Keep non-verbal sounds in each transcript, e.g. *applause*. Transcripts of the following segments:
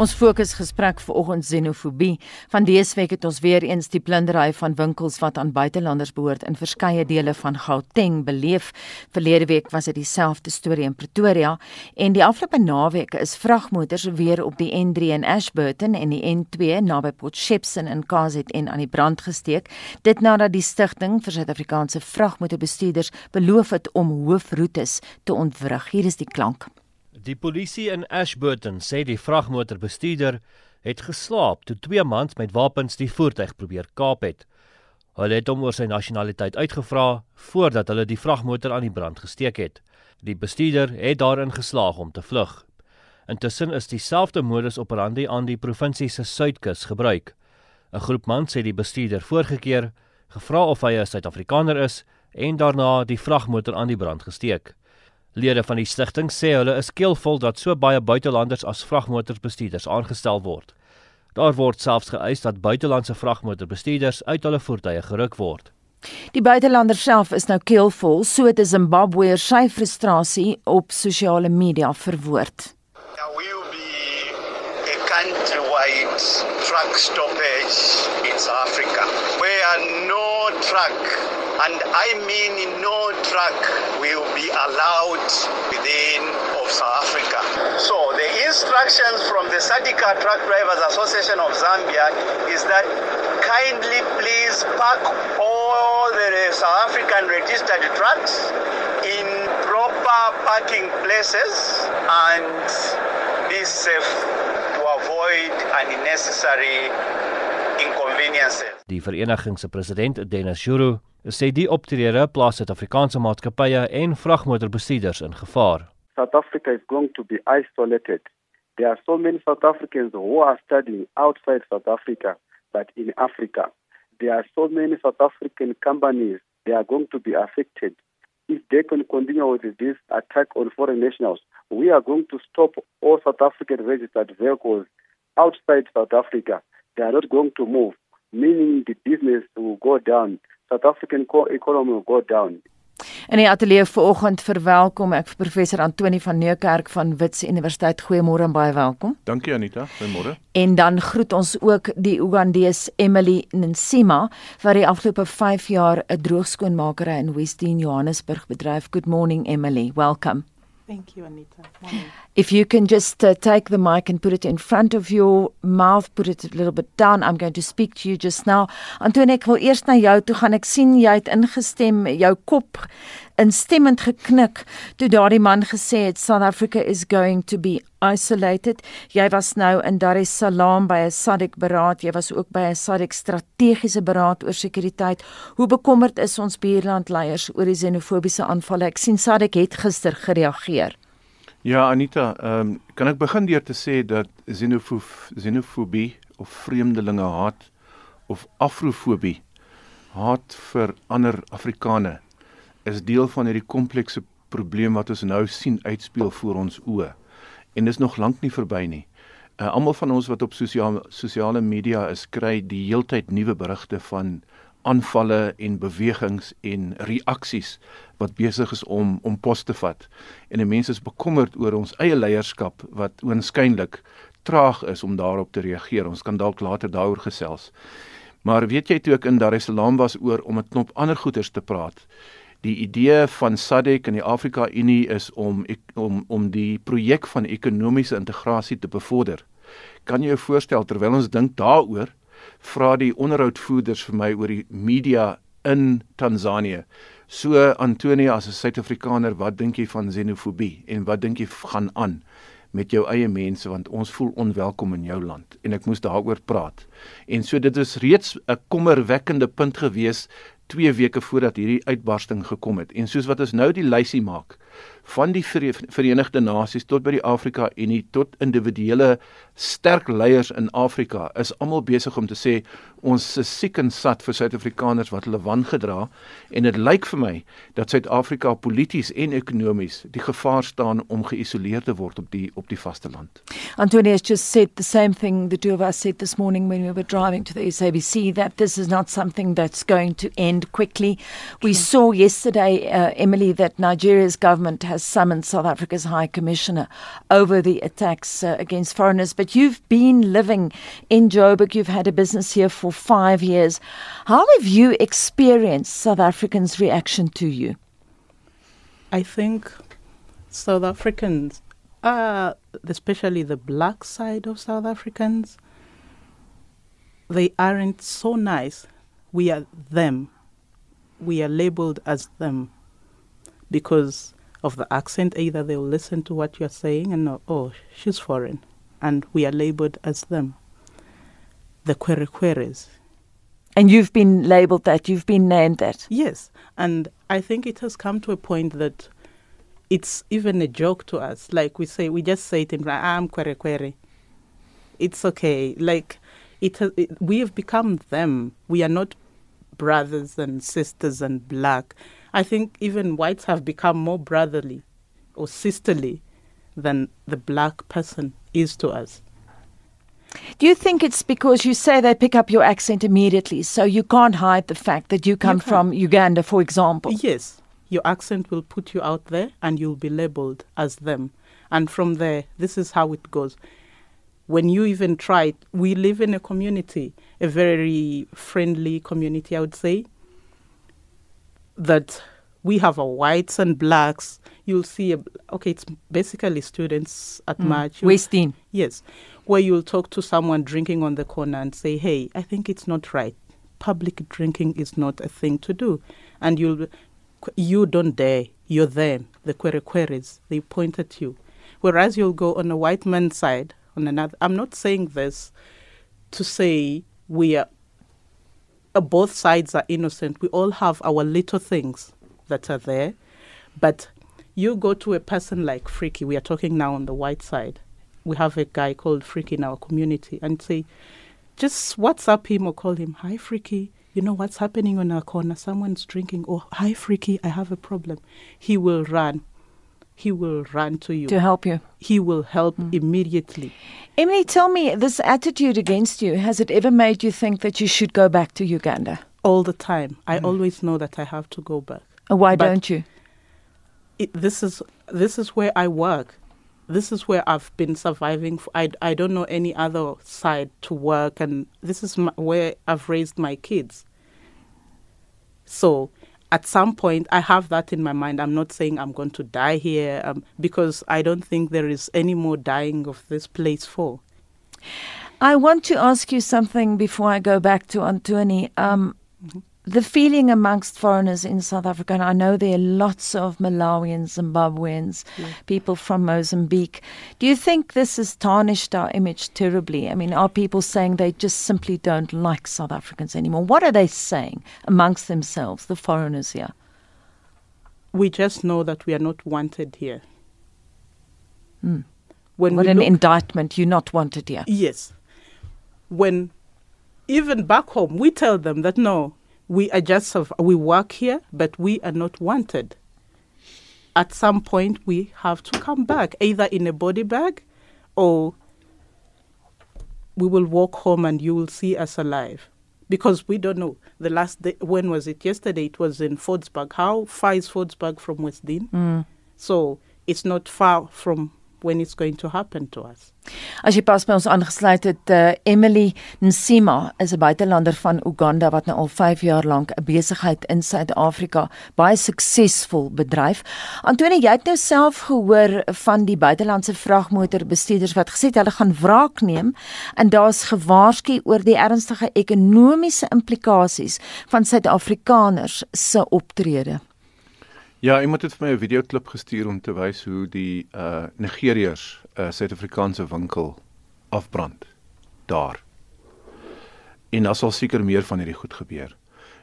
Ons fokus gesprek vanoggend xenofobie. Van dese week het ons weer eens die plundering van winkels wat aan buitelanders behoort in verskeie dele van Gauteng beleef. Verlede week was dit dieselfde storie in Pretoria en die afgelope naweek is vragmotors weer op die N3 in Ashburton en die N2 naby Port Shepstone in KZN aan die brand gesteek. Dit nadat die stigting vir Suid-Afrikaanse vragmotorbestuurders beloof het om hoofroetes te ontwrig. Hier is die klank. Die polisie in Ashburton sê die vragmotorbestuurder het geslaap toe twee mans met wapens die voertuig probeer kaap het. Hulle het hom oor sy nasionaliteit uitgevra voordat hulle die vragmotor aan die brand gesteek het. Die bestuurder het daarin geslaag om te vlug. Intussen is dieselfde modus operandi aan die provinsie se suidkus gebruik. 'n Groep mans het die bestuurder voorgekeer, gevra of hy 'n Suid-Afrikaner is en daarna die vragmotor aan die brand gesteek. Lede van die stigting sê hulle is keelvol dat so baie buitelanders as vragmotorbestuurders aangestel word. Daar word selfs geëis dat buitelandse vragmotorbestuurders uit hulle voertuie geruk word. Die buitelander self is nou keelvol, so het 'n Zimbabweër sy frustrasie op sosiale media verwoord. There will be a countrywide truck stoppage in South Africa where no truck and I mean no truck will be allowed within of South Africa. So the instructions from the Sadika Truck Drivers Association of Zambia is that kindly please park all the South African registered trucks in proper parking places and be safe to avoid unnecessary inconveniences. Die vereniging se president Dennis Shuru sê die optrede plaas Suid-Afrikaanse maatskappye en vragmotorbestuurders in gevaar. South Africa is going to be isolated. There are so many South Africans who are studying outside South Africa but in Africa. There are so many South African companies they are going to be affected. If they can continue with this attack on foreign nationals, we are going to stop all South African registered vehicles outside South Africa. They are not going to move, meaning the business will go down. South African economy will go down. In die ateljee vanoggend verwelkom ek professor Antoni van Neukerk van Wits Universiteit. Goeiemôre en baie welkom. Dankie Anita, goeiemôre. En dan groet ons ook die Ugandees Emily Nsima wat die afgelope 5 jaar 'n droogskoonmakery in Western Johannesburg bedryf. Good morning Emily, welcome. Thank you, Anita. Morning. If you can just uh, take the mic and put it in front of your mouth, put it a little bit down. I'm going to speak to you just now. Antoine, ek wil eers na jou toe gaan. Ek sien jy het ingestem, jou kop instemmend geknik toe daardie man gesê het South Africa is going to be isolated. Jy was nou in Dar es Salaam by 'n SADC beraad. Jy was ook by 'n SADC strategiese beraad oor sekuriteit. Hoe bekommerd is ons buurlandleiers oor die xenofobiese aanvalle? Ek sien SADC het gister gereageer. Ja, Anita, ehm um, kan ek begin deur te sê dat xenofobie of vreemdelinge haat of afrofobie haat vir ander Afrikaners is deel van hierdie komplekse probleem wat ons nou sien uitspeel voor ons oë. En dis nog lank nie verby nie. Uh, Almal van ons wat op sosiale sosiale media is, kry die heeltyd nuwe berigte van aanvalle en bewegings en reaksies wat besig is om om pos te vat. En mense is bekommerd oor ons eie leierskap wat oënskynlik traag is om daarop te reageer. Ons kan dalk later daaroor gesels. Maar weet jy toe ek in Dar es Salaam was oor om 'n knop ander goeters te praat, die idee van SADC en die Afrika Unie is om om om die projek van ekonomiese integrasie te bevorder. Kan jy jou voorstel terwyl ons dink daaroor, vra die onderhoudvoerders vir my oor die media in Tansanië. So Antonia as 'n Suid-Afrikaner, wat dink jy van xenofobie en wat dink jy gaan aan met jou eie mense want ons voel onwelkom in jou land en ek moes daaroor praat. En so dit is reeds 'n kommerwekkende punt gewees 2 weke voordat hierdie uitbarsting gekom het. En soos wat ons nou die lysie maak van die Verenigde Nasies tot by die Afrika Unie tot individuele sterk leiers in Afrika is almal besig om te sê ons is siek en sat vir Suid-Afrikaners wat hulle wangedra en dit lyk vir my dat Suid-Afrika polities en ekonomies die gevaar staan om geïsoleer te word op die op die vasteland. Antonio has just said the same thing the two of us said this morning when we were driving to the SABC that this is not something that's going to end quickly. We saw yesterday uh, Emily that Nigeria's government has summoned South Africa's High Commissioner over the attacks uh, against foreigners. But you've been living in Joburg, you've had a business here for five years. How have you experienced South Africans' reaction to you? I think South Africans, uh, especially the black side of South Africans, they aren't so nice. We are them. We are labeled as them because of the accent. Either they'll listen to what you're saying and know, oh, she's foreign. And we are labeled as them. The kwerekweres. And you've been labeled that, you've been named that. Yes. And I think it has come to a point that it's even a joke to us. Like we say, we just say it in, ah, I'm kwere kwere. It's okay. Like, it, has, it we have become them. We are not brothers and sisters and black. I think even whites have become more brotherly or sisterly than the black person is to us. Do you think it's because you say they pick up your accent immediately, so you can't hide the fact that you come You from Uganda, for example? Yes, your accent will put you out there and you'll be labeled as them. And from there, this is how it goes. When you even try we live in a community, a very friendly community, I would say, that we have a whites and blacks. You'll see, a, okay, it's basically students at mm. March. You'll- Yes, where you'll talk to someone drinking on the corner and say, "Hey, I think it's not right. Public drinking is not a thing to do," and you'll you don't dare. You're them, the kwerekweres. They point at you, whereas you'll go on a white man's side on another. I'm not saying this to say we are. Uh, both sides are innocent. We all have our little things that are there, but you go to a person like Freaky. We are talking now on the white side we have a guy called Freaky in our community and say, just WhatsApp him or call him, hi Freaky, you know what's happening on our corner? Someone's drinking. Or hi Freaky, I have a problem. He will run. He will run to you. To help you. he will help mm. immediately. Emily, tell me, this attitude against you, has it ever made you think that you should go back to Uganda? All the time. I mm. always know that I have to go back. Uh, why But- don't you? it, this is this is where I work. This is where I've been surviving. I don't know any other side to work, and this is my, where I've raised my kids. So, at some point, I have that in my mind. I'm not saying I'm going to die here, um, because I don't think there is any more dying of this place for. I want to ask you something before I go back to Antoni. Um, the feeling amongst foreigners in South Africa, and I know there are lots of Malawians, Zimbabweans, people from Mozambique. Do you think this has tarnished our image terribly? I mean, are people saying they just simply don't like South Africans anymore? What are they saying amongst themselves, the foreigners here? We just know that we are not wanted here. Mm. When what an look- indictment. You're not wanted here. Yes. When even back home, we tell them that no, we are just we work here, but we are not wanted. At some point, we have to come back, either in a body bag, or we will walk home and you will see us alive. Because we don't know. The last day, when was it? Yesterday, it was in Fordsburg. How far is Fordsburg from Westdene? Mm. So it's not far from when it's going to happen to us. As jy pas by ons aangesluit het, uh, Emily Nsima is 'n buitelander van Uganda wat nou al 5 jaar lank 'n besigheid in Suid-Afrika baie suksesvol bedryf. Antoni, jy het nou self gehoor van die buitelandse vragmotorbestuurders wat gesê het hulle gaan wraak neem en daar's gewaarsku oor die ernstige ekonomiese implikasies van Suid-Afrikaners se optrede. Ja, iemand het vir my 'n videoklip gestuur om te wys hoe die uh Nigeriërs 'n uh, Suid-Afrikaanse winkel afbrand daar. En daar sal seker meer van hierdie goed gebeur.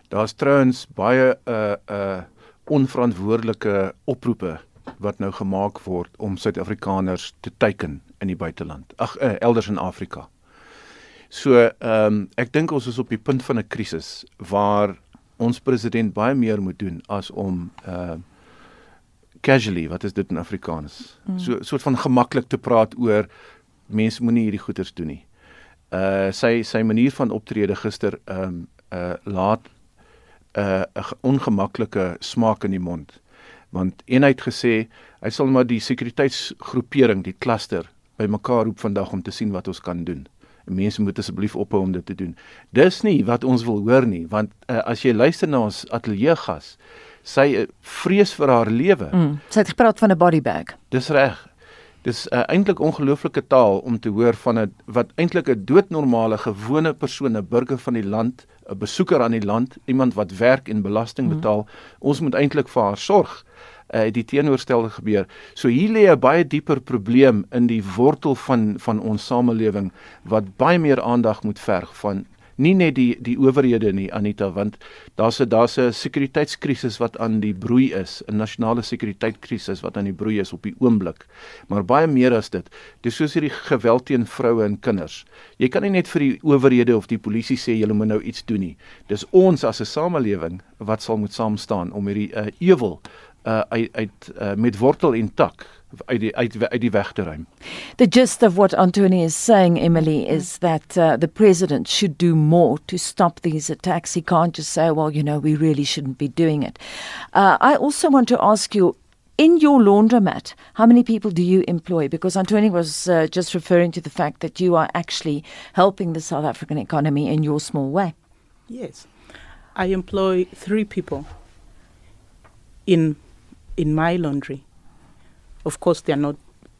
Daar's trouens baie uh uh onverantwoordelike oproepe wat nou gemaak word om Suid-Afrikaners te teiken in die buiteland. Ag, uh, elders in Afrika. So, ehm um, ek dink ons is op die punt van 'n krisis waar ons president baie meer moet doen as om uh casually, wat is dit in Afrikaans? Mm. So soort van gemaklik te praat oor mense moenie hierdie goeters doen nie. Uh sy sy manier van optrede gister ehm um, uh laat 'n uh, ongemaklike smaak in die mond. Want eenheid gesê, hy sal maar die sekuriteitsgroepering, die kluster bymekaar roep vandag om te sien wat ons kan doen. En mense moet asseblief ophou om dit te doen. Dis nie wat ons wil hoor nie, want uh, as jy luister na ons ateljee gas, sy uh, vrees vir haar lewe. Mm, sy het gepraat van 'n body bag. Dis reg. Dis uh, eintlik ongelooflike taal om te hoor van 'n wat eintlik 'n doodnormale gewone persoon, 'n burger van die land, 'n besoeker aan die land, iemand wat werk en belasting betaal. Mm. Ons moet eintlik vir haar sorg uh, die teenoorstelde gebeur. So hier lê 'n baie dieper probleem in die wortel van van ons samelewing wat baie meer aandag moet verg van nie net die die owerhede nie Anita want daar's 'n daar's 'n sekuriteitskrisis wat aan die broei is 'n nasionale sekuriteitskrisis wat aan die broei is op die oomblik maar baie meer as dit. Dis soos hierdie geweld teen vroue en kinders. Jy kan nie net vir die owerhede of die polisie sê julle moet nou iets doen nie. Dis ons as 'n samelewing wat sal moet saam staan om hierdie uh, ewel uh, uit uit uh, met wortel en tak uit die uit, uit die weg te ruim. The gist of what Anthony is saying Emily is that uh, the president should do more to stop these attacks. He can't just say well you know we really shouldn't be doing it. Uh, I also want to ask you in your laundromat, how many people do you employ? Because Anthony was uh, just referring to the fact that you are actually helping the South African economy in your small way. Yes. I employ three people in in my laundry. Of course, they are not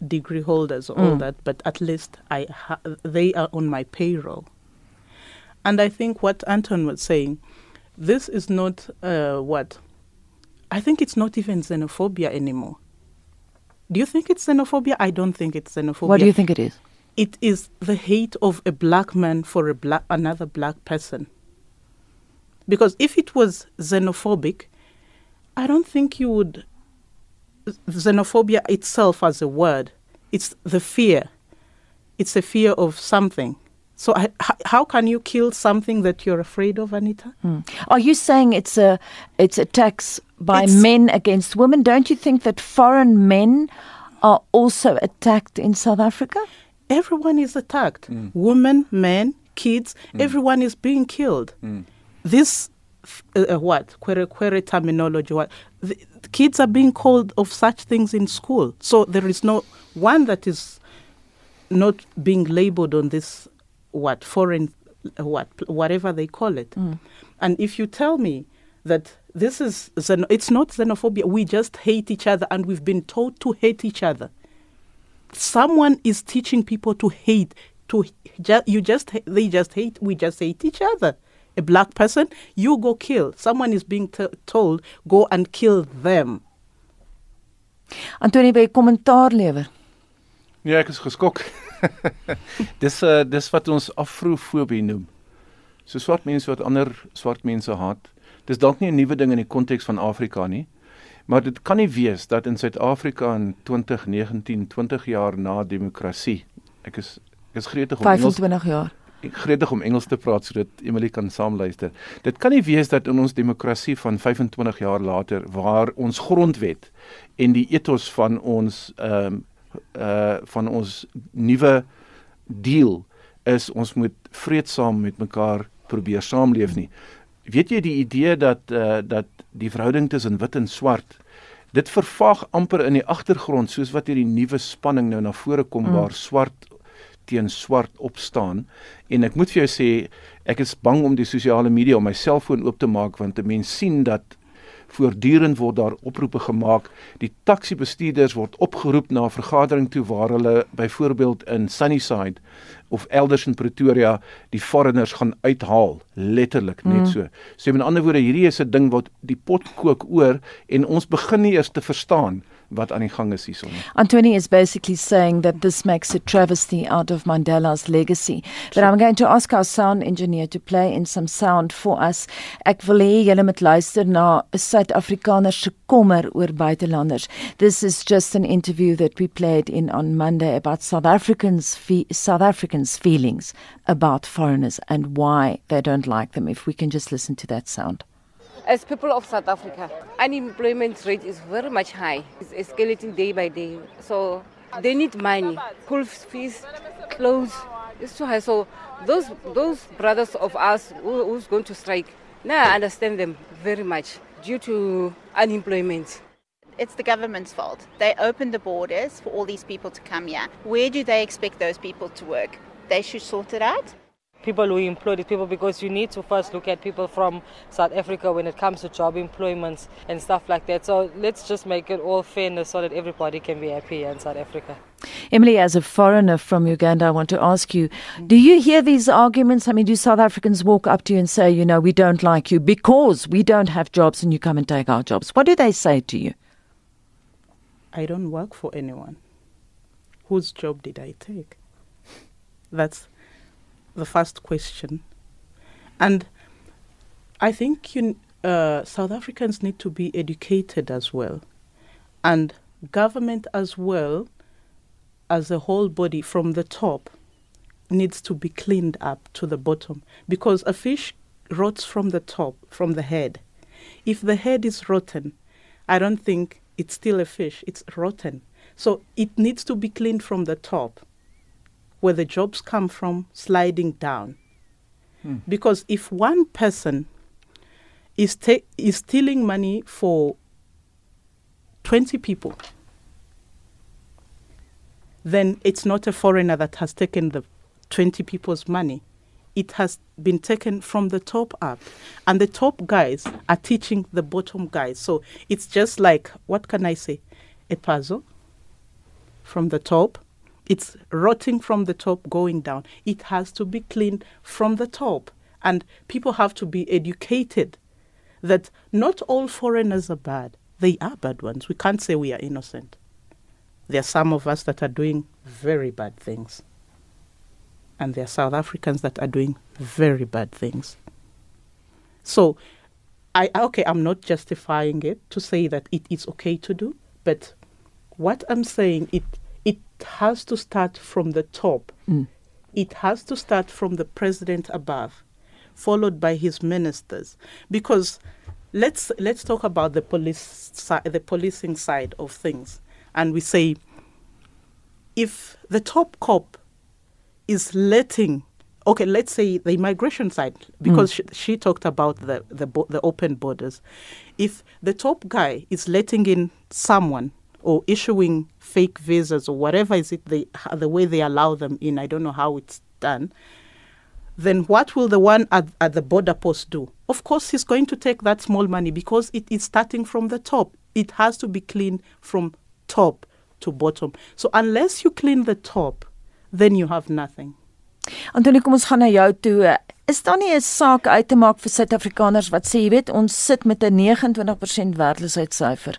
degree holders or mm. all that, but at least I ha- they are on my payroll. And I think what Anton was saying, this is not uh, what I think it's not even xenophobia anymore. Do you think it's xenophobia? I don't think it's xenophobia. What do you think it is? It is the hate of a black man for a black another black person. Because if it was xenophobic, I don't think you would xenophobia itself as a word, it's the fear. It's a fear of something. So I, how can you kill something that you're afraid of, Anita? Mm. Are you saying it's a it's attacks by It's- men against women? Don't you think that foreign men are also attacked in South Africa? Everyone is attacked. Hmm. Women, men, kids, hmm. everyone is being killed. Hmm. This, f- uh, uh, what, query, query terminology, what, the, the kids are being called of such things in school. So there is no one that is not being labeled on this, what, foreign, uh, what, whatever they call it. And if you tell me that this is, xeno- it's not xenophobia, we just hate each other and we've been taught to hate each other. Someone is teaching people to hate to ju- you just they just hate we just hate each other a black person you go kill someone is being t- told go and kill them Antonie, wil jy kommentaar lewer? Nee, ek is geskok. *laughs* dis uh dis wat ons afrofobie noem. So swart mense wat ander swart mense haat. Dis dalk nie 'n nuwe ding in die konteks van Afrika nie. Maar dit kan nie wees dat in Suid-Afrika in 2019, 20 jaar na demokrasie. Ek is ek is gretig om Engels 25 jaar. Gretig om Engels te praat sodat Emily kan saamluister. Dit kan nie wees dat in ons demokrasie van 25 jaar later waar ons grondwet en die ethos van ons ehm um, uh van ons nuwe deal is ons moet vreedsaam met mekaar probeer saamleef nie. Weet jy die idee dat uh dat die verhouding tussen wit en swart dit vervaag amper in die agtergrond soos wat hierdie nuwe spanning nou na vore kom mm. waar swart teen swart opstaan en ek moet vir jou sê ek is bang om die sosiale media om my selfoon oop te maak want 'n mens sien dat voortdurend word daar oproepe gemaak die taxi bestuurders word opgeroep na 'n vergadering toe waar hulle byvoorbeeld in Sunnyside of elders in Pretoria die foreigners gaan uithaal letterlik net Mm. so so met ander woorde hierdie is 'n ding wat die pot kook oor en ons begin nie eers te verstaan wat aan die gang is hierson nie Anthony is basically saying that this makes a travesty out of Mandela's legacy. But I'm going to ask our sound engineer to play in some sound for us. Ek wil hê julle moet luister na 'n Suid-Afrikaner se kommer oor buitelanders. This is just an interview that we played in on Monday about South Africans South Africans feelings about foreigners and why they don't like them. If we can just listen to that sound. As people of South Africa, unemployment rate is very much high. It's escalating day by day. So they need money, school fees, clothes. It's too high. So those those brothers of us who, who's going to strike, now I understand them very much due to unemployment. It's the government's fault. They opened the borders for all these people to come here. Where do they expect those people to work? They should sort it out. People who employ these people because you need to first look at people from South Africa when it comes to job employments and stuff like that. So let's just make it all fairness so that everybody can be happy in South Africa. Emily, as a foreigner from Uganda, I want to ask you do you hear these arguments? I mean, do South Africans walk up to you and say, you know, we don't like you because we don't have jobs and you come and take our jobs? What do they say to you? I don't work for anyone. Whose job did I take? That's the first question. And I think you, uh, South Africans need to be educated as well. And government as well, as a whole body from the top, needs to be cleaned up to the bottom. Because a fish rots from the top, from the head. If the head is rotten, I don't think it's still a fish, it's rotten. So it needs to be cleaned from the top, where the jobs come from, sliding down. Hmm. Because if one person is, ta- is stealing money for 20 people, then it's not a foreigner that has taken the 20 people's money. It has been taken from the top up. And the top guys are teaching the bottom guys. So it's just like, what can I say? A puzzle from the top. It's rotting from the top, going down. It has to be cleaned from the top. And people have to be educated that not all foreigners are bad. They are bad ones. We can't say we are innocent. There are some of us that are doing very bad things. And there are South Africans that are doing very bad things. So, I okay, I'm not justifying it to say that it is okay to do, but what I'm saying it has to start from the top. Mm. It has to start from the president above, followed by his ministers, because let's let's talk about the police si- the policing side of things, and we say if the top cop is letting okay let's say the immigration side because mm. she, she talked about the the, bo- the open borders. If the top guy is letting in someone or issuing fake visas or whatever is it they the way they allow them in i don't know how it's done then what will the one at, at the border post do? Of course, he's going to take that small money because it is starting from the top. It has to be clean from top to bottom. So unless you clean the top, then you have nothing. Antonie, kom ons gaan na jou toe. Is daar nie 'n saak uit te maak vir Suid-Afrikaners wat sê, jy weet, ons sit met 'n 29% werkloosheidssyfer.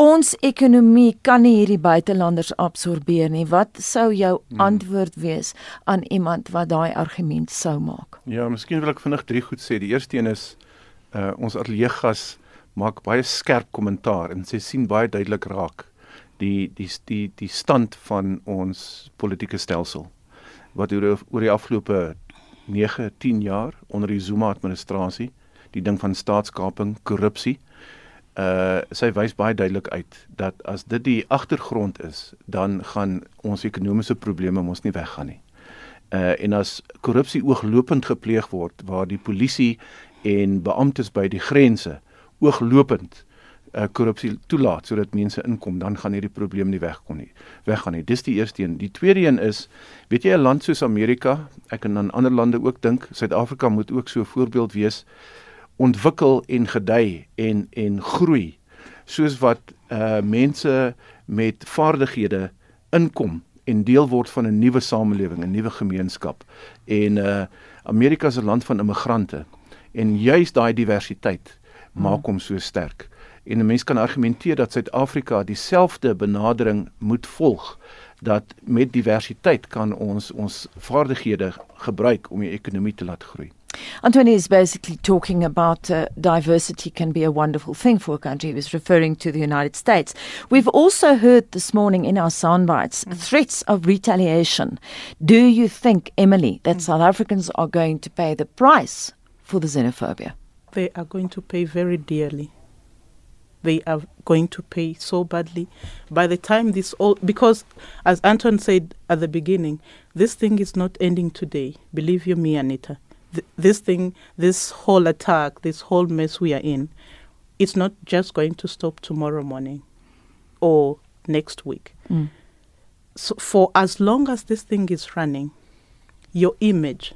Ons ekonomie kan nie hierdie buitelanders absorbeer nie. Wat sou jou antwoord wees aan iemand wat daai argument sou maak? Ja, miskien wil ek vinnig drie goed sê. Die eerste een is uh ons ateljeegas maak baie skerp kommentaar en sy sien baie duidelik raak die die die die stand van ons politieke stelsel wat oor oor die afgelope 9, 10 jaar onder die Zuma administrasie, die ding van staatskaping, korrupsie, uh sy wys baie duidelik uit dat as dit die agtergrond is, dan gaan ons ekonomiese probleme mos nie weggaan nie. Uh en as korrupsie ooglopend gepleeg word waar die polisie en beamptes by die grense ooglopend uh korrupsie toelaat sodat mense inkom, dan gaan hierdie probleem nie wegkom nie. Weggaan nie. Dis die eerste een. Die tweede een is, weet jy 'n land soos Amerika, ek kan aan ander lande ook dink, Suid-Afrika moet ook so 'n voorbeeld wees ontwikkel en gedei en en groei soos wat uh mense met vaardighede inkom en deel word van 'n nuwe samelewing, 'n nuwe gemeenskap. En uh Amerika is 'n land van immigrante en juis daai diversiteit maak hom so sterk. En 'n mens kan argumenteer dat Suid-Afrika dieselfde benadering moet volg dat met diversiteit kan ons ons vaardighede gebruik om die ekonomie te laat groei. Anthony is basically talking about uh, diversity can be a wonderful thing for a country. He was referring to the United States. We've also heard this morning in our sound soundbites threats of retaliation. Do you think, Emily, that South Africans are going to pay the price for the xenophobia? They are going to pay very dearly. They are going to pay so badly. By the time this all, because as Anton said at the beginning, this thing is not ending today. Believe you me, Anita. Th- this thing, this whole attack, this whole mess we are in, it's not just going to stop tomorrow morning. or next week. Mm. So for as long as this thing is running, your image,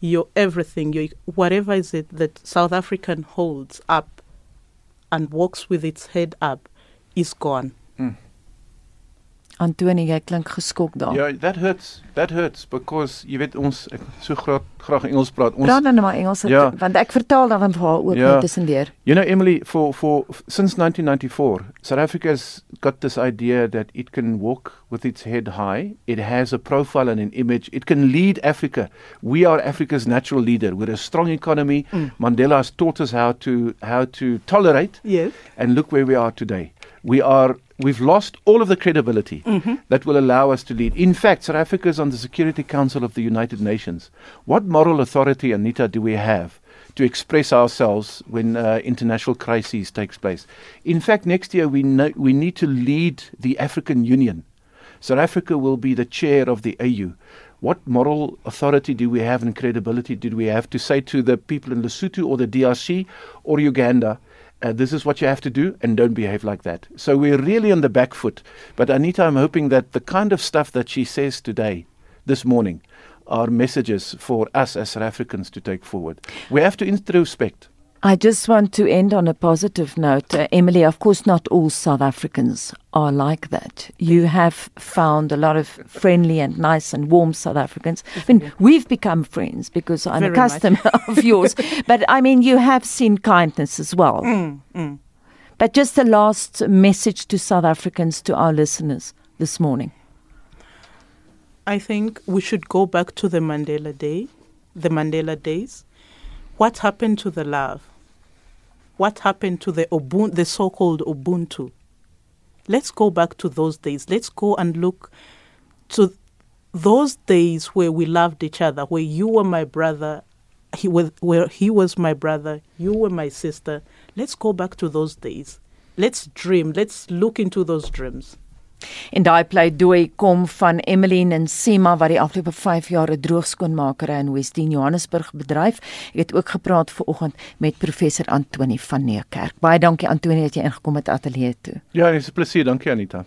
your everything, your whatever is it that South African holds up and walks with its head up is gone. Antonie, jy klink geskok daar. Ja, that hurts. That hurts because jy weet ons ek so graag graag Engels praat. Ons Praat dan nou maar Engels Ja. want ek vertaal dan vir haar ook Ja. net tussendeur. You know, Emily, for, for since 1994, South Africa's got this idea that it can walk with its head high. It has a profile and an image. It can lead Africa. We are Africa's natural leader. We're a strong economy. Mandela has taught us how to how to tolerate. Yes. And look where we are today. We are we've lost all of the credibility that will allow us to lead. In fact, South Africa is on the Security Council of the United Nations. What moral authority, Anita, do we have to express ourselves when uh, international crises takes place? In fact, next year we know, we need to lead the African Union. South Africa will be the chair of the AU. What moral authority do we have and credibility do we have to say to the people in Lesotho or the DRC or Uganda, uh, this is what you have to do and don't behave like that? So we're really on the back foot. But Anita, I'm hoping that the kind of stuff that she says today, this morning, are messages for us as South Africans to take forward. We have to introspect. I just want to end on a positive note. Uh, Emily, of course, not all South Africans are like that. You have found a lot of friendly and nice and warm South Africans. I mean, we've become friends because I'm Very a customer of *laughs* yours. But I mean, you have seen kindness as well. Mm, But just the last message to South Africans, to our listeners this morning. I think we should go back to the Mandela Day, the Mandela days. What happened to the love? What happened to the Ubuntu, the so-called Ubuntu? Let's go back to those days. Let's go and look to those days where we loved each other, where you were my brother, he was where he was my brother, you were my sister. Let's go back to those days. Let's dream. Let's look into those dreams. En daai pleidooi kom van Emmeline en Sima wat die afgelope 5 jaar 'n droogskoonmakery in Westdene Johannesburg bedryf. Ek het ook gepraat ver oggend met professor Antoni van Niekerk. Baie dankie Antoni dat jy ingekom het ateljee toe. Ja, dis 'n plesier. Dankie Anita.